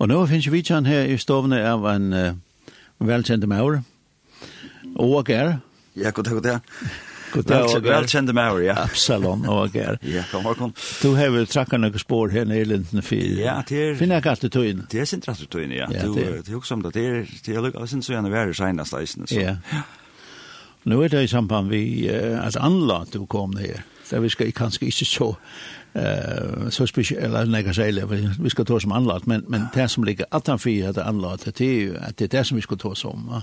Og nå finnes vi vidtjen her i stovene av en uh, velkjente maur. Åger. Ja, god dag, god dag. God dag, Åger. Velkjente maur, ja. Absalon, Åger. ja, kom, kom. Du har vel trakket noen spår her nede i Linden 4. Ja, det er... Finner jeg ikke alltid tøyen? Det er sin alltid tøyene, ja. ja det er jo som det. Det er, det er, jeg synes gjerne være senest eisen. Ja. Nå er det i samband vi, uh, at anlat du kom ned det vi skal kanskje ikke så eh så speciellt när jag säger vi ska ta som anlagt men men det som ligger att han fyrer att anlagt det är ju att det är det som vi ska ta som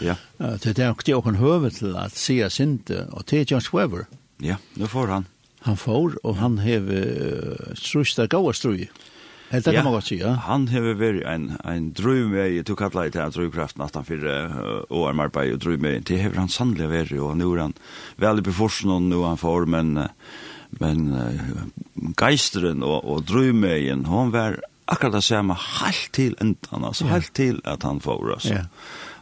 Ja. Ja. Det är också en høve til at se sinte, och det er just whoever. Ja, nu får han. Han får och han har uh, strustar goda strustar Helt det ja, man godt sier. Han har vært en, en drøm med, du kallar det til en drømkraft natten for år med arbeid og drøm med, det har han sannelig vært, og nå er han veldig beforsen, og nå han får, men, men uh, geisteren og, og drøm med, han var akkurat det samme helt til enden, altså ja. helt til at han får, altså. Ja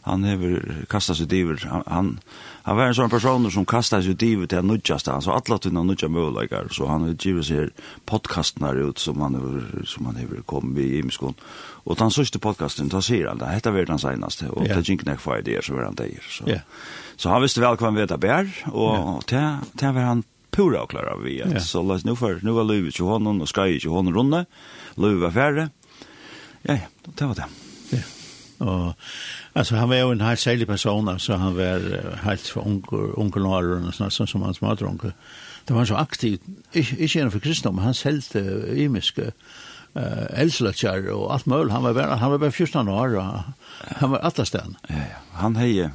han hever kastat sig diver. Han, han var en sån person som kastat sig diver til nudjaste. Han så alla tunna nudja mövleikar. Så han har givet sig podkastnar ut som han hever, som han hever kom i Imskon. Og den sørste podcasten, da sier han det. Hette var den senaste. Og yeah. det gikk nek for ideer som var han der. Så, yeah. så han visste vel hva han vet av bær. Og yeah. det var han pura och klara vi yeah. så låt nu för nu var Löv till honom och Sky till honom runde Löv var färre. Ja, ja, det var det. Ja. Yeah. Og, altså, han var jo en helt særlig person, altså, han var helt for unger, onkelnaren, og sånn som hans matronkel. Det var så aktiv, ikke, ikke gjennom for kristendom, men han selte uh, imiske uh, elsløtjar og alt mulig. Han var bare, han var bare 14 år, og han var atlastan. Ja, ja. Han heie,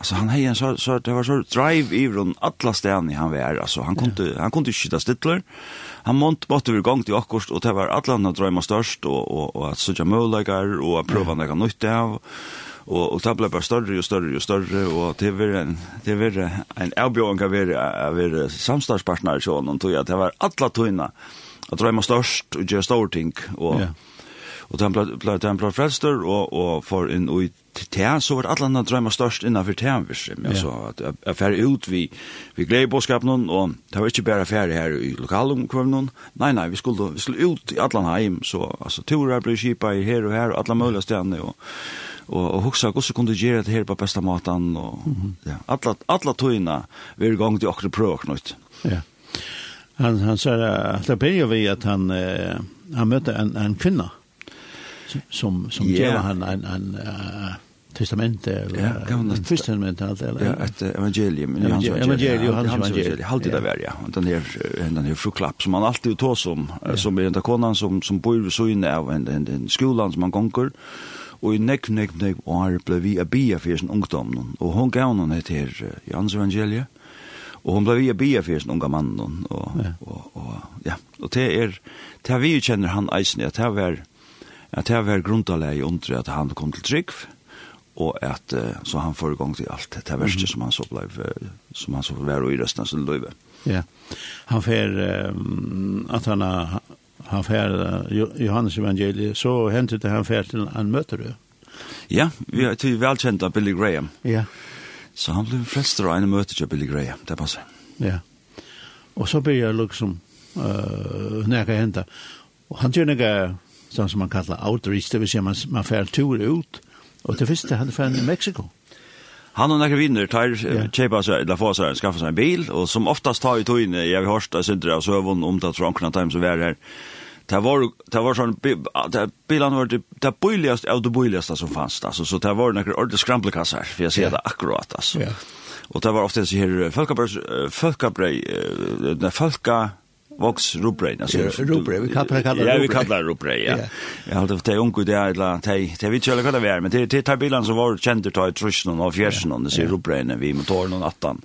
Alltså han hade en så så det var så drive i från alla ställen han var alltså han kunde han kunde skjuta stittler han månt måtte vi gång till akkurst, och det var alla andra drömmar störst och och och att söka möjligheter och att prova nekka nytt av, og, og det ble bare større og større og større, og det var en, det var en avbjøring av være samstagspartner så någon tog jeg, det var alla tøyna, at drøyma størst, og gjør stor ting, og yeah. Og den ble, ble, den ble frelster, og, og for inn og i te, så var alle andre drømmer størst innenfor te, virkelig. Ja. så at jeg, jeg fer ut, vi, vi gleder bådskapen, og det var ikke bare ferie her i lokalomkvøvnen. Nei, nei, vi skulle, vi skulle ut i alle heim, så altså, turer ble kjipa i her og her, og alle mulige stedene, og, og, og huksa hvordan kunne du gjøre det her på beste måten, og mm -hmm. ja, alle, alle tøyene, vi er i gang til akkurat prøv, knut. Ja. Han, han sa, at det begynner vi at han, eh, han møtte en, en kvinne, som som yeah. ger han en en uh, testament eller ja, testament eller? Ja ett evangelium men Johannes evangelium. Johannes evangelium. halt det där ja och den här den här fruklapp som man alltid tar som som är den konan som som bor så inne av en en skolan som man gånger og i nekk, nekk, nekk år ble vi a bia for sin ungdom, og hun gav noen etter Johans evangeliet, og hun ble vi a bia for sin unga mannen och og, og, ja. Og det er, det er vi kjenner han eisen at det var at det var grundaleg under at han kom til trygg, og at så han får i gang til alt det verste mm -hmm. som han så blev, som han så var i resten av sin løyve. Ja, han fer, um, at han har, han fer uh, Johannes evangeliet, så hentet det han fer til han møter. Ja, vi er til velkjent av Billy Graham. Ja. Så han blev frelster av en møte til Billy Graham, det passer. Ja. Og så blir jeg liksom, uh, når jeg kan hente, og han gjør noe sånn som man kallar outreach, det vil si man, man fer tur ut, og til første han fer i Mexico. Han og nekker vinner tar yeah. kjepa seg, eller få seg, skaffa seg en bil, og som oftast tar i tøyne, jeg har hørt av Sindre av Søvun, omtatt fra Ankna Time som er her, det var, det var sånn, bilen var det, det bøyligast av det bøyligast som fanns, altså, så det var nekka ordentlig skramplekassar, for jeg ser yeah. det akkurat, altså. Yeah. Og det var ofte så her, folkabrei, folkabrei, folka, vox rubrei alltså yeah, rubrein vi kallar det kallar ja vi kallar det rubrei ja. Jag har det ungu det är la tej det vi jag vad det är men det det tar bilen som var känd ta i trusen och fjärsen och det ser rubrein vi motorn och attan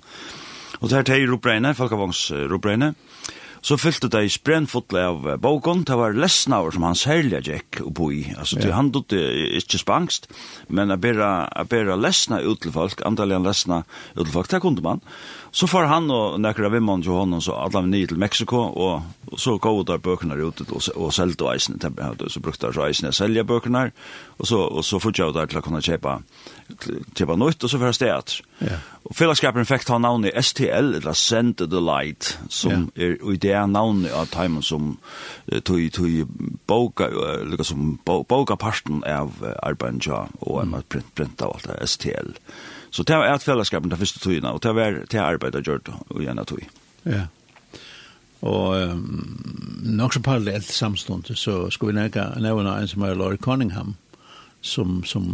och där tej rubrein folkavångs rubrein så fyllde det i sprennfotle av boken, det var lesnaver som han særlig gikk oppå i. Altså, ja. han dutte ikke spangst, men å bære, lesna ut til folk, antallig lesna ut til folk, det kunde man. Så får han og nekker av vimmann til hånden, så alle vi nye til Meksiko, og, og så ut av bøkene ut og, og selte eisen, så brukte der eisen jeg selge bøkene, og så, og så fortsatt der til å kunne kjøpe, kjøpe nytt, og så først det etter. Ja. Og fellesskapen fikk ta navnet STL, eller Send the Light, som ja. er i det navnet av timen som tog, tog boka, liksom som boka parten av arbeidet, og mm. print, print av alt det, STL. Ja Så det var et fellesskapen den første togene, og det var det arbeidet jeg gjør og gjerne tog. Ja. Og um, nok så parallelt samstående, så skulle vi nevne, nevne en som er Laurie Cunningham, som, som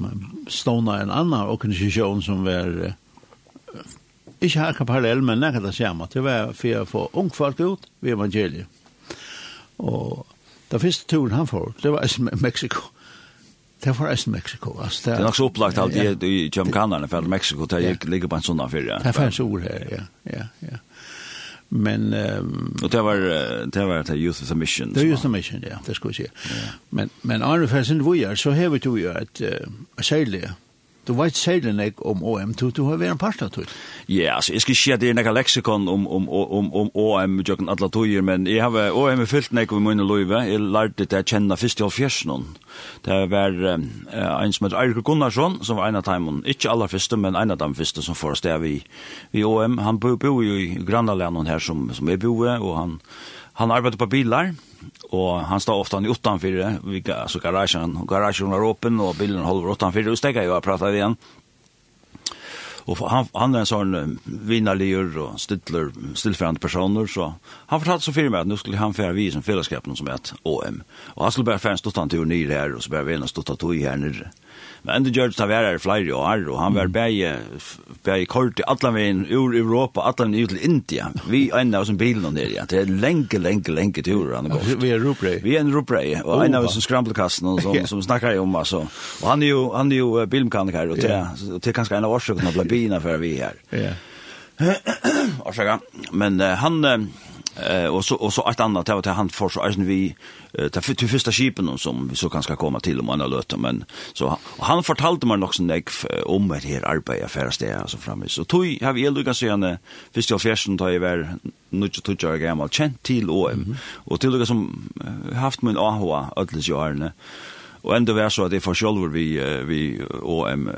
stående en annan organisasjon som var uh, ikke her parallell, men nægge det samme. Det var for å få ung folk ut ved evangeliet. Og den første turen han får, det var i Mexico. Det var eisen Mexiko. Altså, det, det er nok så opplagt alt ja, i, i Kjømkanerne, for Mexiko det ja. ligger på en sånn affyr. Ja. Det er fanns ord her, ja. ja, ja. Men... Um, og det var det var det Youth of the Mission. Det var Youth of the Mission, ja, det skulle jeg si. Ja. Men, men Arne Fersen, hvor er så hever du jo et, uh, særlig Du vet særlig nek om OM, du, du har vært en parst av tog. Ja, altså, jeg skal ikke si at det er nekka leksikon om, om, om, om OM, jøkken alle togjer, men jeg har OM er fyllt nek om mine løyve. Jeg lærte det jeg kjenner først i halvfjersen. Det var uh, en som heter Eirik Gunnarsson, som var en av dem, ikke aller første, men en av dem første som får sted vi, vi OM. Han bor bo jo i Grannalenen her som, som jeg bor, og han Han arbeidde på bilar, og han stod ofte han i utanfyrir, altså garagen, garagen var åpen, og bilen holder utanfyrir, og stegget jo og pratet igjen. Och han han er en sån vinnarligur och stiller stillfærande personer så han fortalte så för meg at nu skulle han fære vi som fällskapen som ett OM. Och han skulle börja färra stått han till nyr här och så börja vinna stått att i her nere. Men det gjorde det var her flere år och han var bäge bäge kort i alla veien ur Europa alla veien ut till Indien. Vi ända oss bilen og nere ja. Det är lenge, lenge, lenge tur han går. Vi är Ruprey. Vi är Ruprey och en av oss skramplekasten och som som snackar om altså. Och han är ju han är ju bilmekaniker och det det kanske en av orsakerna blev bina för vi här. Ja. Ursäkta. Men uh, han uh, och så och så ett annat det var till han för så är vi ta för till första skipen som vi så kan ska komma till om andra löter men så han fortalte mig också näck om det här arbetet affärs det alltså framme så tog har vi lucka så gärna först jag fjärsen tar ju väl nu tog jag gammal känt till OM och till lucka som haft min AHA ödles ju arne Og enda vær så at jeg får sjølver vi, vi OM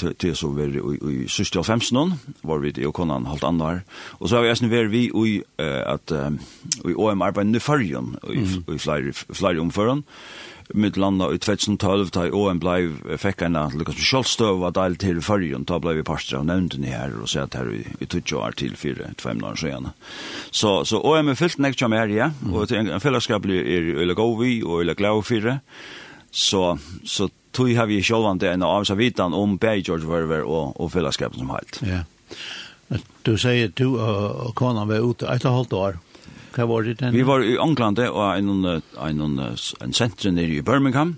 til så vi i sørste av femsten var vi i konan halvt annar. Og så har vi eisen vært vi i at i OM arbeidende fargen i flere omføren mitt landa i 2012 ta OM blei fekk en lukkans med kjallstøv var deil til fargen, ta blei vi parstra av nevnden her og sett her i, i 20 år til 4-5 år siden. Så, så OM er fyllt nek med her, ja, og en fellesskap er øyla gov vi og øyla glau fyrir, så, så tog har vi sjålvande en så vitan om Bay George Verver og, og fellesskapen som helt. Ja. Du sier du og, og konan var ute et og halvt år. Hva var det den? Vi var i England og en, en, en, en senter nere i Birmingham.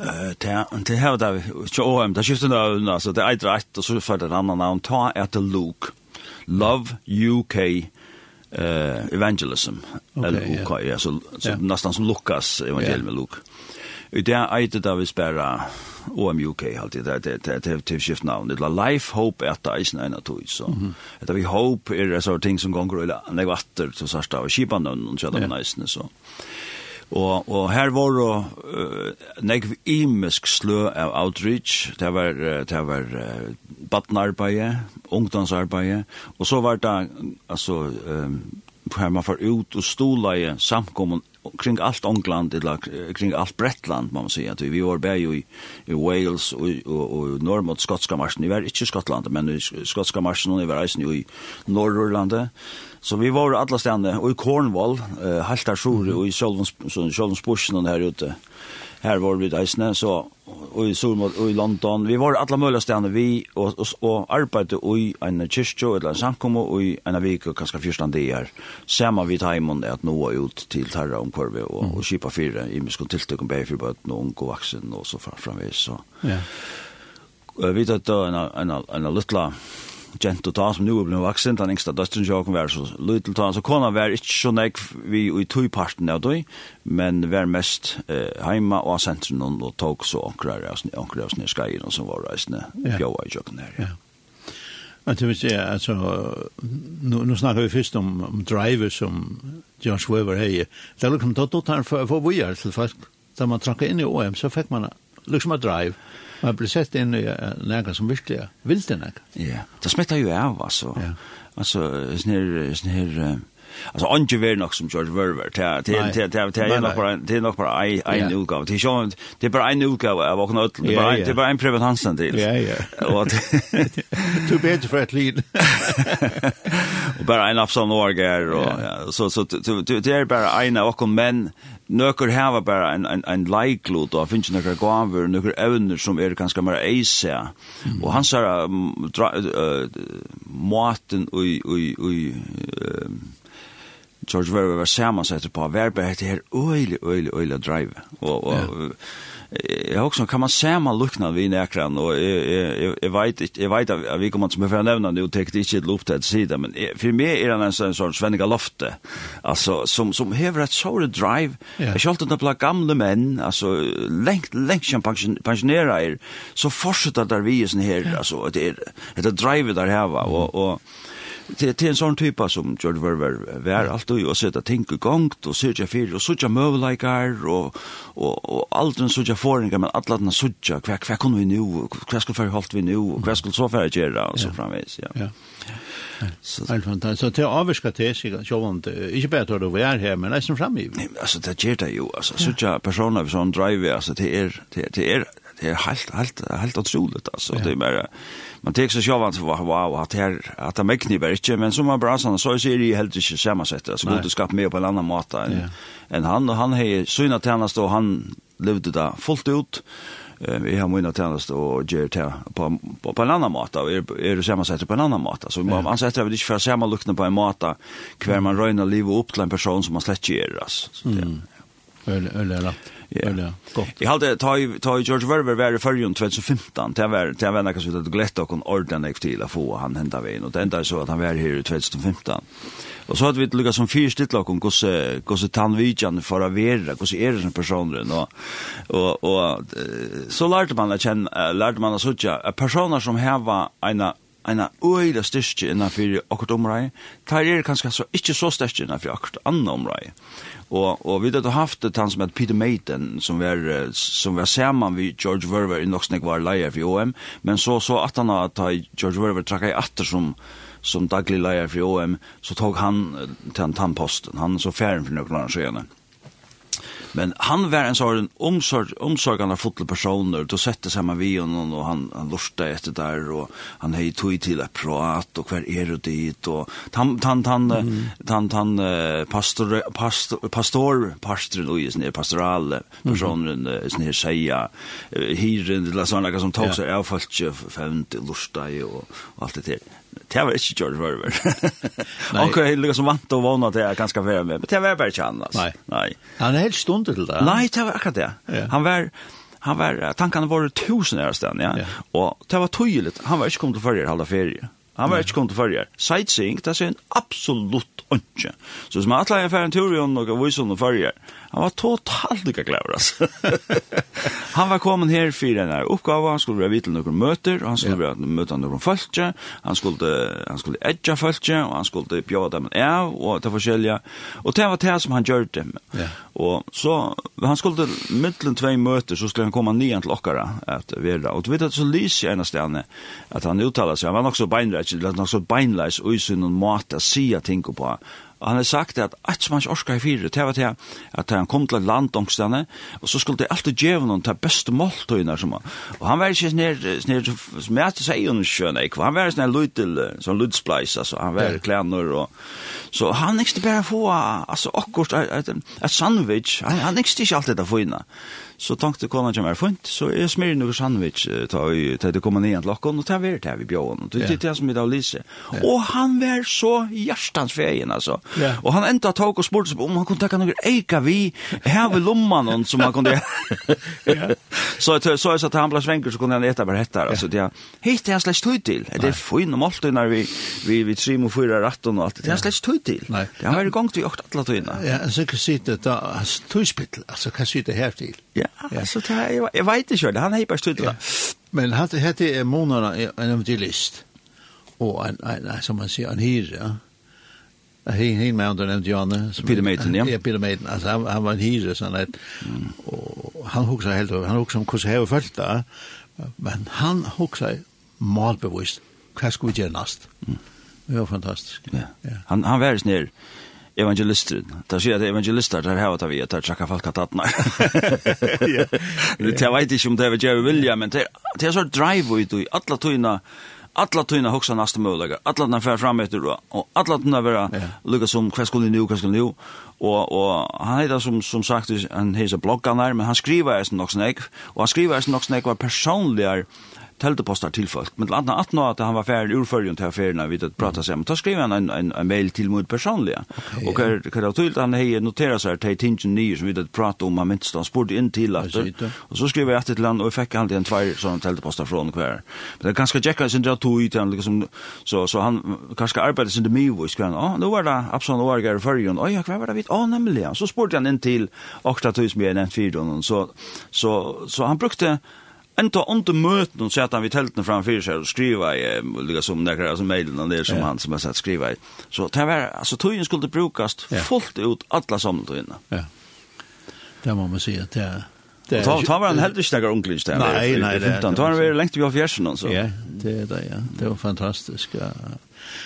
Eh det här där OM det skiftar nu alltså det är rätt och så för den andra namn ta är Luke Love UK eh evangelism okay, eller OK ja så, så nästan som Lukas evangelium med Luke. Och det är ett där vi spärra OMUK alltid det det det det till skift namn det life hope att det är nej att så. Det vi hope är det så ting som går eller det vatten så så står skipan och så där nice så. Og, og her var det uh, nekv imisk slø av outreach. Det var, det var uh, badnarbeid, ungdomsarbeid, og så var det, altså, um, her man får ut og stola i samkommun kring allt England, eller kring allt Bretland, må man säga. Vi var bare i, i Wales og, og, og norr mot skotska marschen. Vi var ikke i Skottland, men i skotska marschen, og vi var eisen jo i Norrlandet. Så vi var alla stedene, og i Cornwall, eh, Haltarsjore, og i Sjolvonsbursen her ute. Her var vi eisene, så och i Solmod och i London. Vi var alla möjliga ställen vi och och, och arbetade i en kyrka eller en samkommo, och i en vecka och kanske första dagar. Samma vid hemmen att nå ut till Tarra om kurve och och köpa fyra i muskon tilltog med för både någon ung och vuxen och så framvis så. Ja. Vi vet att en en en lilla jento ta som nu er blevet vaksen, den yngsta døstren jo kan være så lytel ta, så kona var ikke så nek vi i tog parten av døy, men var mest eh, heima og sentren og tog så onkrar av snir skreien som var reisende bjóa i jøkken her. Ja. Men det vil si, altså, nu, nu snakker vi først om, om driver som John Schweber heier. Det er liksom, da tar han for, for vi er til folk. Da man trakk inn i OM, så fikk man liksom at drive. Man blir sett inn i nära som virkelig vill det nära. Ja, det smittar ju av alltså. Ja. Alltså sån här sån här alltså Ange var nog som George Verver. Till till till till till nog bara till nog bara en en utgåva till Sean det bara en utgåva av och något det bara det bara en privat Hansen till ja ja. Och too bad for at lead och bara en uppsam orger och så så det är bara en och och men nøkker hava bara en, en, en leiklod, og finnes nøkker gaver, några evner som är ganska mer ace. Och han sa maten uh, måten og, George Weber var sammansätter på Weber det här öjlig, öjlig, öjlig drive. Och, och ja. jag också kan man samma luckna vid näkran och jag vet jag vet att vi kommer som för nämna det och inte ett lopp till sidan men för mig är det en sån sorts svenniga lofte alltså som som hever ett sår drive jag skalt inte på gamla män alltså längt längt som pensionärer er, så fortsätter där vi är sån här alltså det är det drive där här va och och det, det er en sånn type som George Verver var alltid og sitte ting i och og sørger och og sørger møvleikar og, og, og den sørger forringar men alle denne sørger hva, hva kunne vi nu hva skulle fyrir holdt vi nu og hva skulle så fyrir gjøre og så framvis ja. ja. Så det fantastiskt. Så det avska till sig att jag inte inte bättre då vi är här men nästan framme. Nej, alltså det ger det ju alltså så personer som driver alltså det är det är det är helt helt helt otroligt alltså det är bara man tänker sig själv att wow att här att det mäkni väl inte men som man bra såna så är det helt inte samma sätt alltså god skap mer på en annan måta än än han och han har syna tjänst och han levde där fullt ut. Vi har mina tjänst och ger till på på, på en annan mat och är är det samma sätt på en annan mat så man man sätter väl inte för samma lukten på en mat kvar man röjnar liv upp till en person som man släcker alltså så det öl öl rätt Ja. Jag hade ta ta George Werber var i förrjun 2015. Det var det var något så att glätt och en ordentlig till att få han hända vägen och det enda så att han var här i 2015. Och så hade vi lyckats som fyrstitt lag om gosse gosse tanvidjan för att vara gosse är den personen och och och så lärde man att känna lärde man att söka personer som häva ena ena øyla styrke innanfyrir okkur omrei, tar er kanskje så, ikkje så styrke innanfyrir okkur anna omrei. Og, og vi hadde haft tann han som Peter Maiden, som var, som var saman vi George Verver i nok var leier for OM, men så så at han at George Verver trakka i atter som, som daglig leier for OM, så tog han til han tannposten, han så færen for noen år. Men han var en sån omsorg omsorgande fotboll personer då sätter sig man vid honom och han han lustade efter där och han hej tog till att prata och kvar är det dit och han han han mm. han han pastor pastor pastor pastor Louis ner pastoral personer mm. sån här säga hyren eller såna som tog sig av folk fem lustade och allt det där det var ikke George Verver. Og det ligger som vant og vana til jeg ganske være med, men det var bare ikke han. Nei. Nei. Han er helt stund til det. Nei, det var akkurat det. Ja. Han var, han var, tankene var tusen her sted, ja. ja. Og det var tydelig, han var ikke kommet til førre halda ferie. Han var ikke kommet til førre. Sightseeing, det er en absolutt ønske. Så hvis jeg atleier en tur i og viser noen førre, Han var totalt lika glad alltså. han var kommen här för den här uppgiften, han skulle vara vid till några möter, han skulle vara yeah. möta några folk, han skulle han skulle edja folk och han skulle bjuda dem är och ta förskilja. Och det var det som han gjorde. Ja. Och så han skulle mellan två möter så skulle han komma ner till Lockara att vara. Och du vet att så lys ena stjärna att han uttalar sig han var också så beinläs, han var nog så beinläs och i sin mat att se ting på Og han har sagt at alt som han ikke orsker i fire, det var til at han kom til landomstene, og så skulle det alltid gjøre noen til beste måltøyner som han. Og han var ikke sånn her, som jeg alltid sier under sjøen, ikke? Han var sned lydel, sånn lydspleis, altså, han var klæner, og... Så han ikke bare få, altså, akkurat et, et, sandwich, han, han ikke alltid det få. Så tenkte kona kjem er fint, så jeg smir noe sandwich til det kommer ned til lokken, og det er det vi bjør Det er det som vi da lyser. Og han var så hjertens feien, altså. Og han enda tog og spurte om han kunne takke noe eika vi, her ved lomman, som han kunne så Så så så at han ble svenker, så kunne han eta bare hettar, altså. det er han slett tøy til. Det er fin og måltøy når vi vi vi trim og fyra ratten og alt. Det er han slett tøy til. Han var i gang til vi åkt atla tøyna. Ja, så kan sitte da, tøyspittel, altså kan sitte her til. Ja. Ja, så det här, jag jag vet inte själv, han hejpar studier. Ja. Men han hette er månaderna en evangelist. Och en, en, en, som man säger, en hyra. Hin hin med den nämnde Janne som Maiden, ja. Ja Peter Maiden alltså han, han var en hyre sån där. Och han huxar helt han huxar om hur hur följt där. Men han huxar målbevisst. Vad ska vi göra näst? Mm. Det var fantastiskt. Ja. ja. Han han var snäll evangelister. Det sier at evangelister der har vi at der trakka folk at atna. Det vet ikke om det er Jerry William, men det er så drive ut i alle tøyna alla tøyna hugsa næsta møguleika, alla tøyna fer fram etter og, og alla tøyna vera yeah. lukka som hva skulle nu, hva skulle nu, og, og han heita som, som sagt, han heisa bloggan her, men han skriva er som nok snakk, og han skriva er som nok var personligare teltepostar til folk. Men annet at nå at han var ferdig urførgen til affærene vidt at prata seg, om. da skrev han en, en, en mail til mot personlige. Okay, og hva er det tydelig han hei noteret seg til tingen nye som vidt at prata om han minst, han spurte inn til at og så skrev jeg etter til han, og jeg fikk alltid en tvær sånne teltepostar fra hver. Men det er ganske tjekka sin dra tog til han, liksom, så, så han kanskje arbeidet sin det mye, og skrev han, å, nå var det Absalon og Arger i førgen, å ja, hva var det vidt, å, nemlig, så spurte han inn til 8 000 som jeg nevnt 4 så, så, så han brukte Enda under møten så att han vid tälten framför sig och skriva i lika som där alltså mailen och det som han som har sett skriva i. Så det var alltså tojen skulle brukas fullt ut alla samlingarna. Ja. Det må man säga att det Det tar tar var en helt stäcker onklist där. Nej, nej, det tar var det längt vi har fjärsen så. Ja, det det ja. Det var fantastiskt.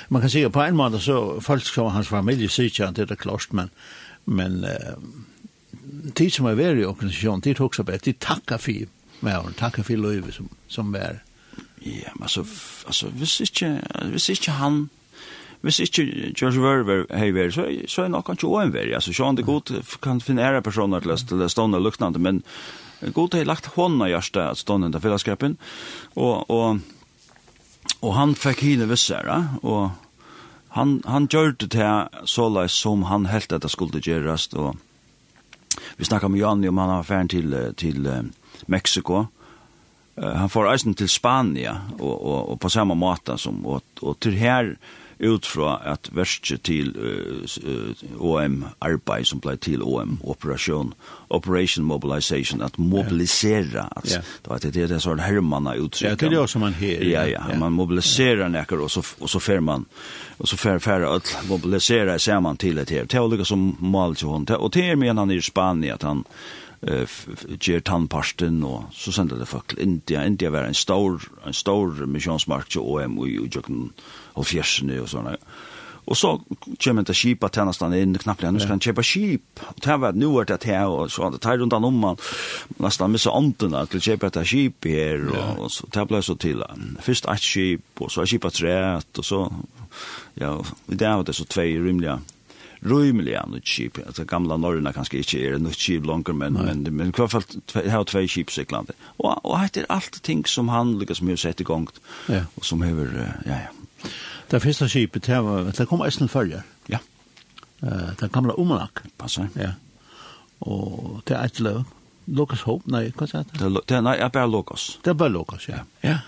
Man kan säga på en måte så folk som hans familj sitter inte det klart men men tid som är väl i organisation, tid också bättre, tid tacka för med honom. Tack för Löjve som, som var. Ja, men så alltså visst inte, visst inte han, visst inte George Verver hej ver så så är nog kanske oen ver alltså så han det gott kan finna era personer till löst eller stående luktande men gott har lagt honna görsta att stående där för skräpen och och och han fick hinne vissare och han han gjorde det så som han helt att det skulle göras och vi snackar med Janne om han har affären till till Mexico. Uh, han får eisen til Spania, og, og, og på samme måte som, og, og til her ut fra at verset til uh, OM-arbeid som ble til OM-operasjon, Operation Mobilization, at mobilisera, at yeah. det var det det sånn hermanna uttrykk. Ja, det er det som man her. Ja, ja, man mobiliserar nekker, og så, og så fer man, og så fer fer at mobilisera ser man til et her. Det som mal til hon, og det menar menan i Spania, at han, ger tannparsten och så sände det folk til India. India var en stor, en stor missionsmark till OM og ju Jøkken og fjersene og såna Og så kommer det skip at tjenesten inn, knappt igjen, ska han köpa skip. Og det var nu vart det här og så det tar rundt om man, nästan missa anten til å kjøpe et skip här och så det så til. Først ett skip, og så et skip av tre, och så, ja, det var det så två rymliga rymliga nytt skip. Alltså gamla norrna kanske inte är nytt skip långt men men men i alla fall har två skip cyklande. Och och det är allt ting som han lyckas med att sätta igång. Ja. Och som över ja ja. Det första skipet det var det kom Essen följer. Ja. Eh det gamla Omanak. Passar. Ja. Och det är ett löv. Lukas Hope, nej, vad sa det? Det nej, jag bara Lukas. Det bara Lukas, ja. Ja.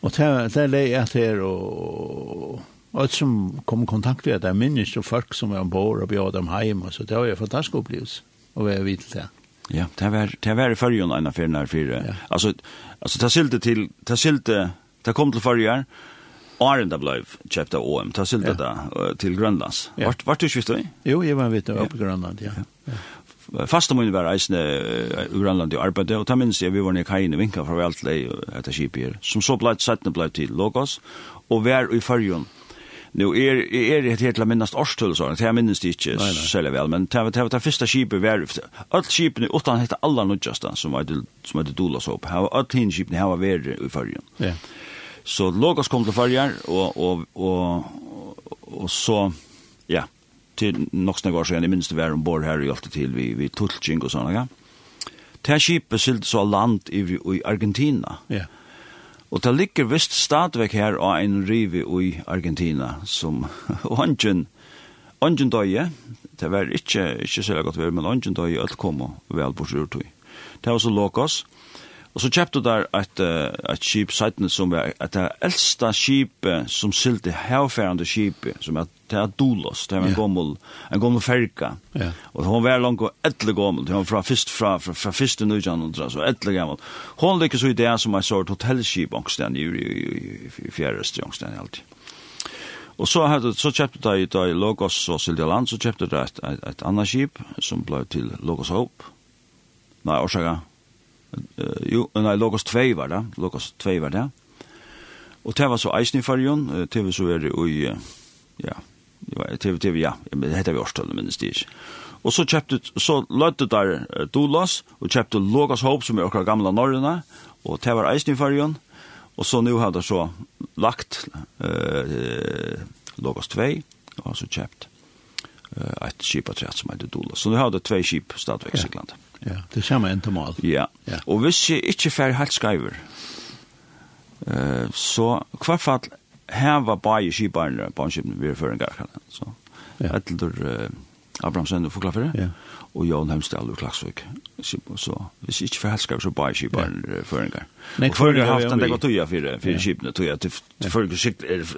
Och det det är att det och Og som kom i kontakt med det, minnes jo folk som är ombord og bjør dem hjemme, så det var jo en fantastisk opplevelse å være vidt til det. Ja, det var, det var i førjen en av fire nær fire. Ja. Altså, altså, det sylte til, det sylte, det kom til førjen, Arenda blei kjøpt av OM, ta silte ja. det til Grønlands. Ja. Vart, vart du visst i? Jo, jeg var vidt av ja. Grønland, ja. ja. om vi var eisne i Grønland i arbeid, og ta minns jeg vi var nere kajen i vinka farvel til etter kipir, som så blei settene blei til Logos, og vær i førjen, Nu är er, är er det helt minnast årstul så det här minns det inte själva väl men det var det första skipet var all skipen utan hette alla nudjasta som var som hade dola så Här har all tin skipen har var i förrjun. Ja. Så Logos kom till förrjun och och och och så ja till några år sedan i minst var om bord här i allt till vi vi tulching och såna. Ja. Det här skipet sålde så land i, i Argentina. Ja. Yeah Og det ligger visst stadvek her av en rive i Argentina, som ånden, ånden døye, det var ikke, ikke særlig godt vær, men ånden døye, alt kom og vel på sjurtøy. Det var så Lokos, Og så kjøpte der et, et skip, Seiten, som var et det eldste skipet som sylte herfærende skipet, som er det er Dolos, det er en gommel, en gommel ferka. Ja. Og hun var langt og etle gommel, hun var fra fyrst, fra, fra, fra fyrst i Nujandra, så etle gammel. Hun lykkes så i det som er sort hotellskip, ångsten, i, i, i, i fjæreste, ångsten, alltid. Og så hadde så kjøpte de da i Logos og Silja Land, så kjøpte de et, et, et annet skip som ble til Logos Hope. Nei, orsaga uh, jo, nei, Logos 2 var det, Logos 2 var det. Og det var så eisen i fargen, TV så er det i, ja, TV, TV, ja, det heter vi årstallet, men det ikke. Og så kjøpte, så lødde der uh, Dolas, og kjøpte Logos Hope, som er akkurat gamla Norrøna, og det var eisen i fargen, og så nu hadde så lagt eh, Logos 2, og så kjøpt eh, et skip av trett som heter Dolas. Så nu hadde två skip stadveksiklandet. Ja. Ja, det samme endemål. Ja. ja. Og hvis jeg ikke fer helt skriver, Eh, så hvert fall heva bare skibarnere på en skipne vi er før en gang. Så ja. etter uh, Abrahamsen du forklarer det, ja. og Jan Hemsdal og Klagsvik. Så hvis jeg ikke fer helt skriver, så bare skibarnere ja. før en gang. Og før jeg har haft en dag og tøya for, for ja. skipene, tøya til, til folk,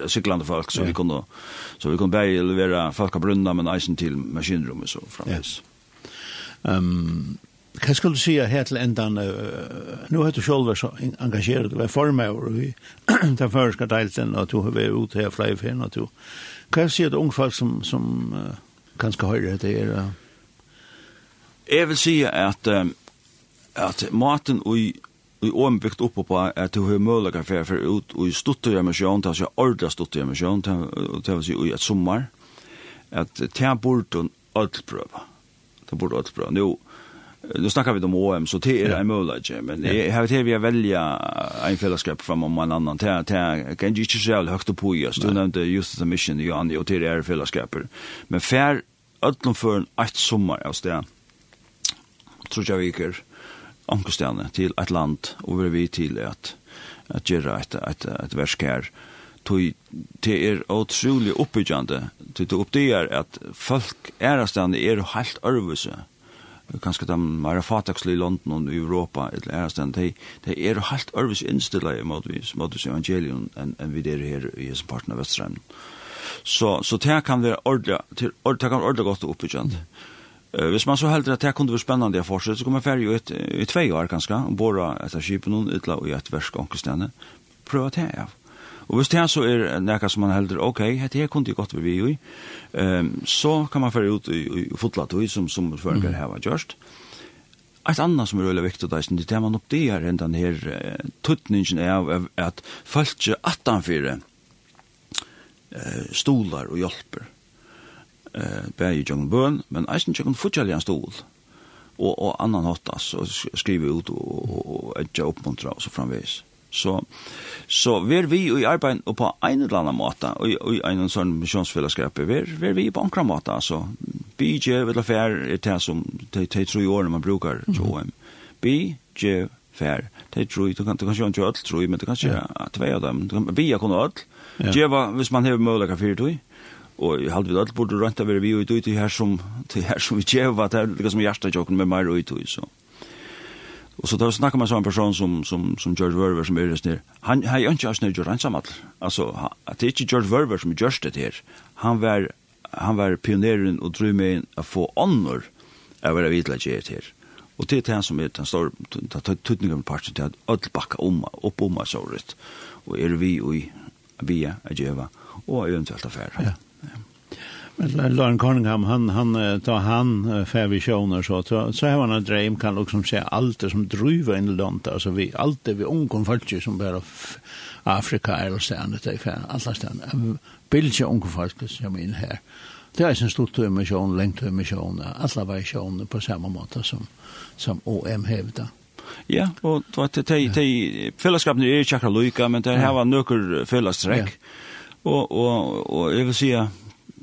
siklande folk, så vi kunne, så vi kunne bare levere folk av brunna, men eisen til maskinrummet så fremvis. Ja. Um, hva skulle du si her til endan, uh, nå har du selv vært så engasjeret, du er formøver i den føreska deilten, og du har vært ute her flere ferien, og du, hva sier du unge folk som, som uh, kanskje høyre det er? Uh? Jeg vil si at, um, at maten og i åren byggt upp på at du har möjliga för for ut og i och stutta i emission där så ordla stutta i emission där si i ett sommar att ta bort och öllpröva ta bort ødelprøve. Nå, Nu snackar vi om OM så det är en möjlighet men jag har det vi välja en fällskap från om en annan till till kan ju inte så högt på ju så nämnde just the mission ju an och det är fällskaper men fär öllum för ett sommar av det tror jag viker ankoställne till ett land och vi till att att göra ett ett ett verk här tog det är otroligt uppbyggande till det uppdelar att folk är stannar är helt örvuse kanskje de mer fatakslige London og i Europa, eller annet sted, de, de er helt ærvis innstilla i måtvis, vi evangelion enn en vi der her i hessen parten av Vestrheim. Så, så det kan være ordentlig, til, det kan være ordentlig godt oppbyggjent. Mm. Uh, hvis man så heldur at det kunne være spennende å fortsette, så kommer jeg ferdig ut i tvei år kanskje, og båra etter kipen og utla og i et versk omkring stedet. Prøv at det av. Ja. Og hvis det er så er nekka som man heldur, ok, dette her kunne jeg godt vi i, um, så kan man fære ut i, i, fotla tog som, som føringar mm. heva gjørst. Et annet som er veldig viktig, det er det man oppdeger enn den her uh, tuttningen er at folk attanfyrir uh, stolar og hjelper. eh bæði i jungen bøn, men eisini jungen futjallig en stol og, og annan hottas og skriva ut og, og, og, og oppmuntra og så framvis. Så, så ver vi i arbeid og på ein eller annan måte, og i ein sånn misjonsfellesskap, ver, ver vi på ankra måte, så Bi, djev, eller fær, er det som, de, de tre årene man brukar, jo jeg. Bi, djev, fær. Det tror du kan, du kan ikke ødel, tror jeg, men du kan ikke ja. tvei av dem. Du kan, bi, jeg alt ødel. Djeva, hvis man hever mulighet for det, og i halv vi alt burde rønta være vi og i det her som, til her som vi djeva, det er liksom hjertet jokken med meg og i så. Och så då snackar man så en person som som som George Verver som är just där. Han har ju inte just George Hansamall. Alltså att det är inte George Verver som just det här. Han var han var pionjären och drog med att få honor över det vidla det här. Och det är han som är den stor tutningen med parten till att öll backa om upp om så rätt. Och är vi och vi att geva och eventuellt affär. Ja. Men Lauren Cunningham, han, han, då han fär vi tjoner så, så, så har han en dröm kan liksom se alt det som driver inn i landet, altså vi, alt det vi omkom folk som bare Afrika er og ständigt, det är alle ständigt, bilder omkom folk som är inn her. Det er en stor mission, längt mission, alle var på samme måte som, som OM hevda. Ja, og det er de fellesskapene er ikke akkurat lykke, men det her var nøkker fellesstrekk. Ja. Og, og, og jeg vil si at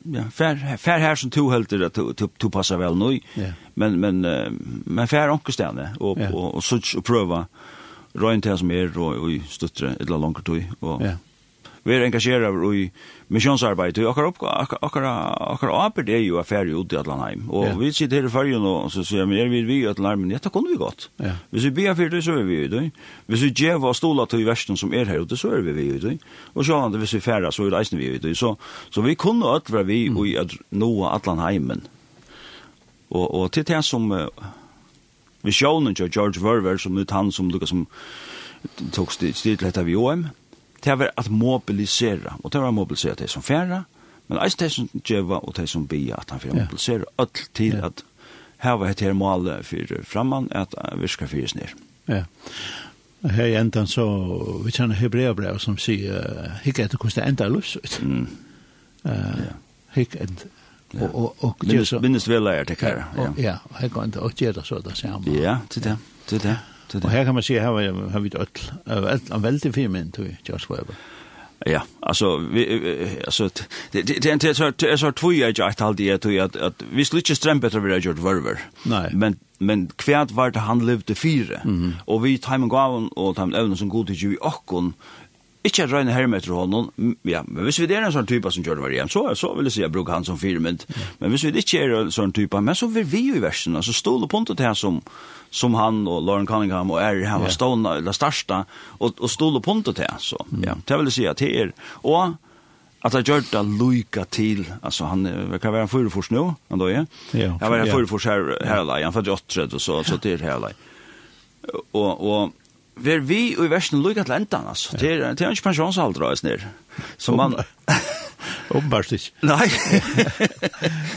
ja, fär fär her som to helt att to to passa väl nu. Ja. Men men men fär onkelstjärne och ja. og och så prøva. rent här som är och i stuttre eller långt då och yeah være engasjeret i missionsarbeid, Og akkurat akkur, arbeid er jo affære ut i Atlanheim. Og vi sitter her i fargen og så sier vi, er vi i Atlanheim? Men dette kunne vi godt. Hvis vi blir fyrt, så er vi i det. Hvis vi djeva og stola til versen som er her ute, så er vi i det. Og så er det hvis vi færre, så er det eisen vi i det. Så, så vi kunne alt være vi i noe Atlanheimen. Og, og til det som... Uh, til George Verver, som er han som lukket som tok stil til dette vi OM, det var at mobilisera, og det var mobilisera de som færre, men eis de som djeva og de som bia at han fyrir ja. mobilisera, alt til ja. at hava et her mål fyrir framman, at vi skal fyrir snir. Ja. Her i endan så, vi kjenner Hebrea brev som sier, hikk etter hvordan det enda er løs ut. Mm. Uh. Hikk etter, Ja. Och och minst minst väl det här. Ja, hikk etter, og gjør det så det samme. Ja, til det. til det. Det Och här kan man se her har, vi et öll en veldig fin men tror jag just Weber. Ja, alltså vi alltså det det det är så två jag jag har det att att, att vi skulle inte strömpa bättre vi har gjort Weber. Nej. Men men kvärt det han levde fyra. Mm -hmm. Och vi timing gav och timing även som god till ju och Ikke at røyne Hermet etter hånden, ja, men hvis vi er en sånn type som gjør det var igjen, så, så vil jeg si jeg bruker han som firmynd. Men hvis vi ikke er en sånn type, men så vil vi jo i versen, altså stål og puntet til som, som han og Lauren Cunningham og er her var stående, eller største, og, og stål og puntet til, så ja, det vil jeg si at det er, og at han gjør det lykke til, altså han kan være en fyrefors nå, han da er, ja, han var en fyrefors her, her, her, han var og så, så til her, og, og, ver vi og i versen lukka til endan, altså. Det er, det er ikke pensjonsalder, altså, nir. Så man... Åpenbart ikke. Nei.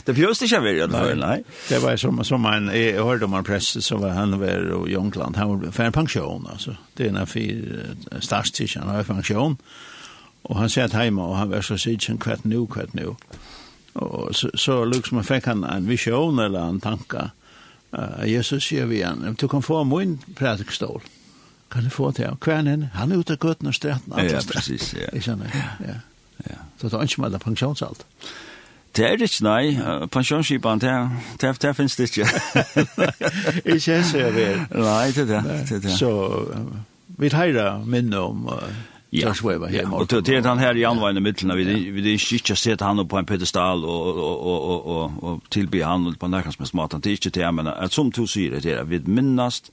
det bjøst ikke av er, nei. nei. Det var som, som en, jeg hørte om en prest, så var han var i Jongland, han var for en pensjon, altså. Det er en av fire statstidsen, han var pensjon. Og han satt hjemme, og han var så sikkert, kvart nu, kvart nu. Og så, så liksom fikk han en vision eller en tanke. Uh, Jesus sier vi igjen, du kan få min prædikstål. Mm kan du få til. Kvernen, han er ute av gøtten og streten. Ja, precis, ja. Jeg skjønner, ja. ja. Så det er ikke med pensjonsalt. Det er ikke, nei. Pensjonsskipen, det, det, det finnes det ikke. Jeg kjenner seg vel. Nei, det er det. det, det. Så vi tar minne om uh, Ja, Josh Weber. Ja. Och det är han här i använda mitten när vi vi det är inte sett han på en pedestal och och och och och tillbe han på något med smarta. det är inte det men att som du säger det är vid minnast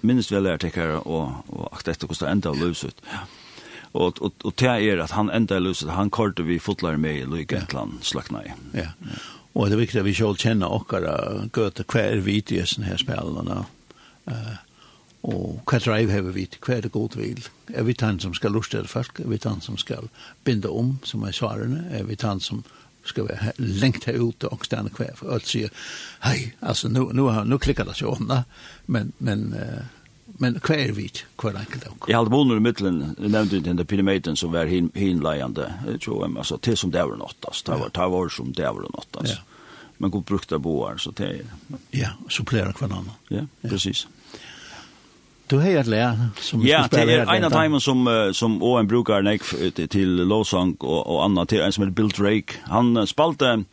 minst väl är det och och att det kostar ända löset. Ja. Och och och det är att han ända löset han kallade vi fotlar med i Lykentland slakna i. Ja. Och det är viktigt att vi själv känner och göra göta kvar vid i sån här spelarna. Eh Og hva drive har vi til, hva er det god vil? Er vi tann som skal lustede folk? Er vi tann som skal binda om, som er svarene? Er vi tann som skal være lengt her ute og stande hver? For alt sier, hei, altså, nu, nu, nu klikker det seg ånda, men, men, uh, men hva er vi til, hva er enkelt av? Jeg hadde boner i middelen, jeg nevnte den der pyramiden som var hin, hinleiende, altså, til som det var nått, altså, det var, det var som det var nått, altså. Ja. Men god brukte boar, så det er... Ja, så pleier hver annan. Ja, precis. Ja. Du har ett lär som vi Ja, det är en av dem som uh, som OM brukar nek till Losang och och annat till en som heter Bill Drake. Han uh, spalte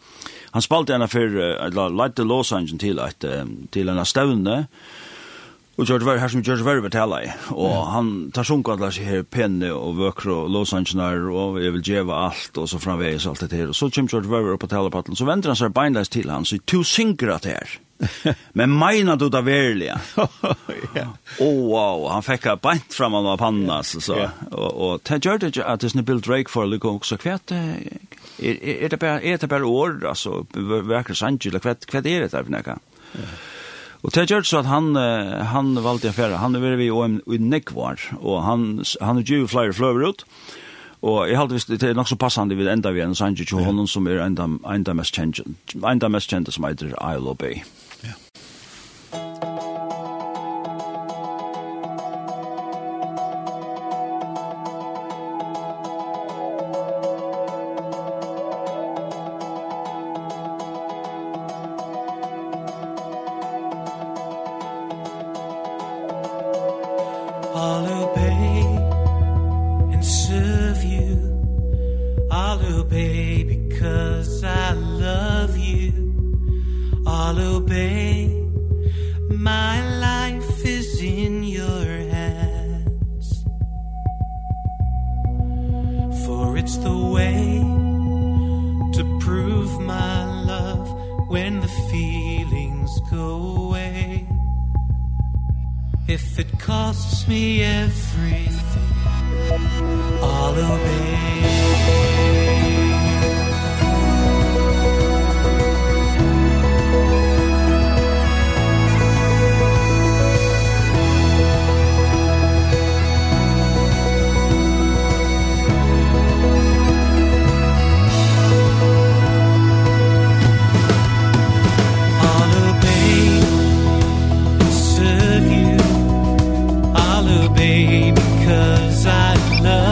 han spalte en affär eller lite Losang till att uh, till en stävne Og George Verve, her som George Verve taler i, og han tar sunket alle seg her penne og vøkre og låsangener, og jeg vil djeva alt, og så framveis alt det her. Og så kommer George Verve opp på talerpattelen, så venter han seg beinleis til han, så to synker at her. Men meina du det verlige? ja. Oh, wow, han fikk beint fram av panna, så. så. Yeah. Og, og det gjør det ikke at det er Bill Drake for å lykke også kvæt, er, er, det bara er det bare år, altså, vøkre sanger, eller kvæt, kvæt er det der, for nekka? Og det gjør så at han, han valgte en fjerde. Han er vi i OM i Nekvar, og han, han er jo flere fløver ut. Og jeg halte visst, det er nok så passande vid enda vi enn Sanji Johonen, som er enda, enda mest kjent, enda mest kjent som heter Isle of Bay. I'll obey and serve you. I'll obey because I love you. I'll obey. My life is in your hands. For it's the way to prove my love when the feelings go away. If it costs me everything. All obey baby cuz I love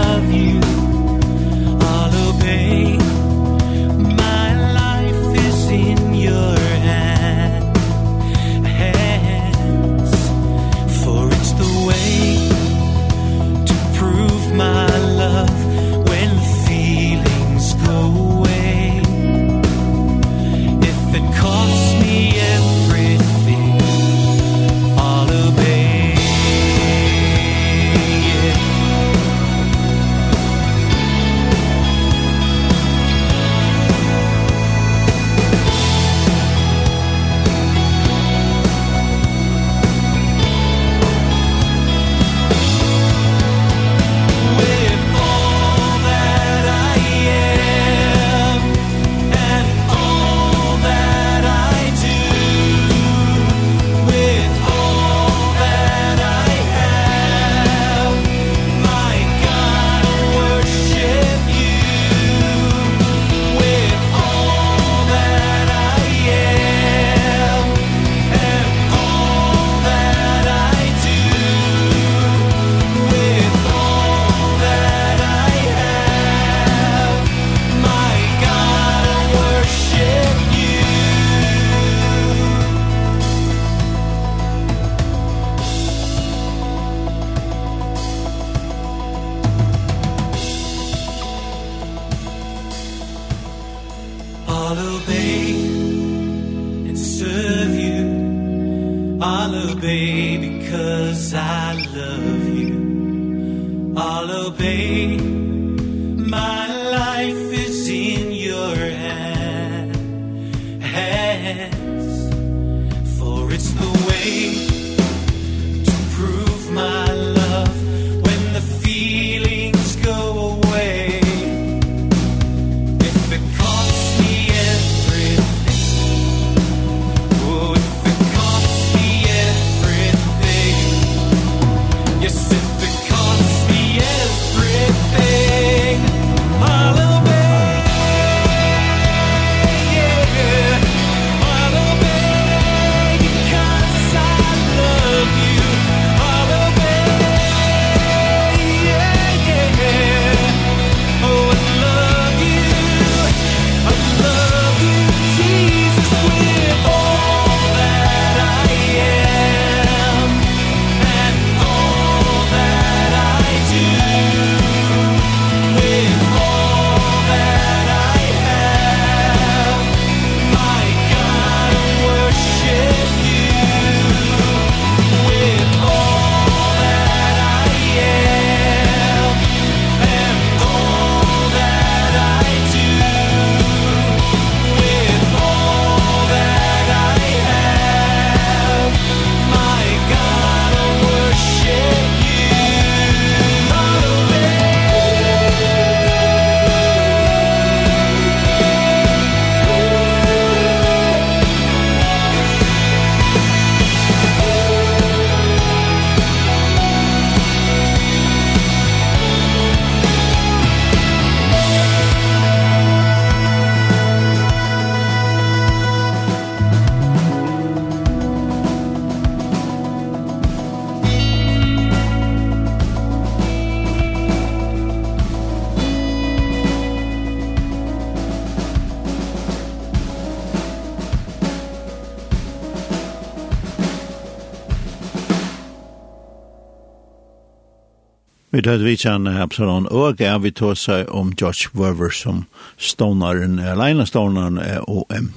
Vi tøyde vi kjenn Absalon og ja, vi tog seg om George Werver som stånaren, alene stånaren og um,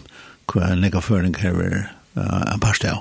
hva en leggerføring her er uh, en parste av.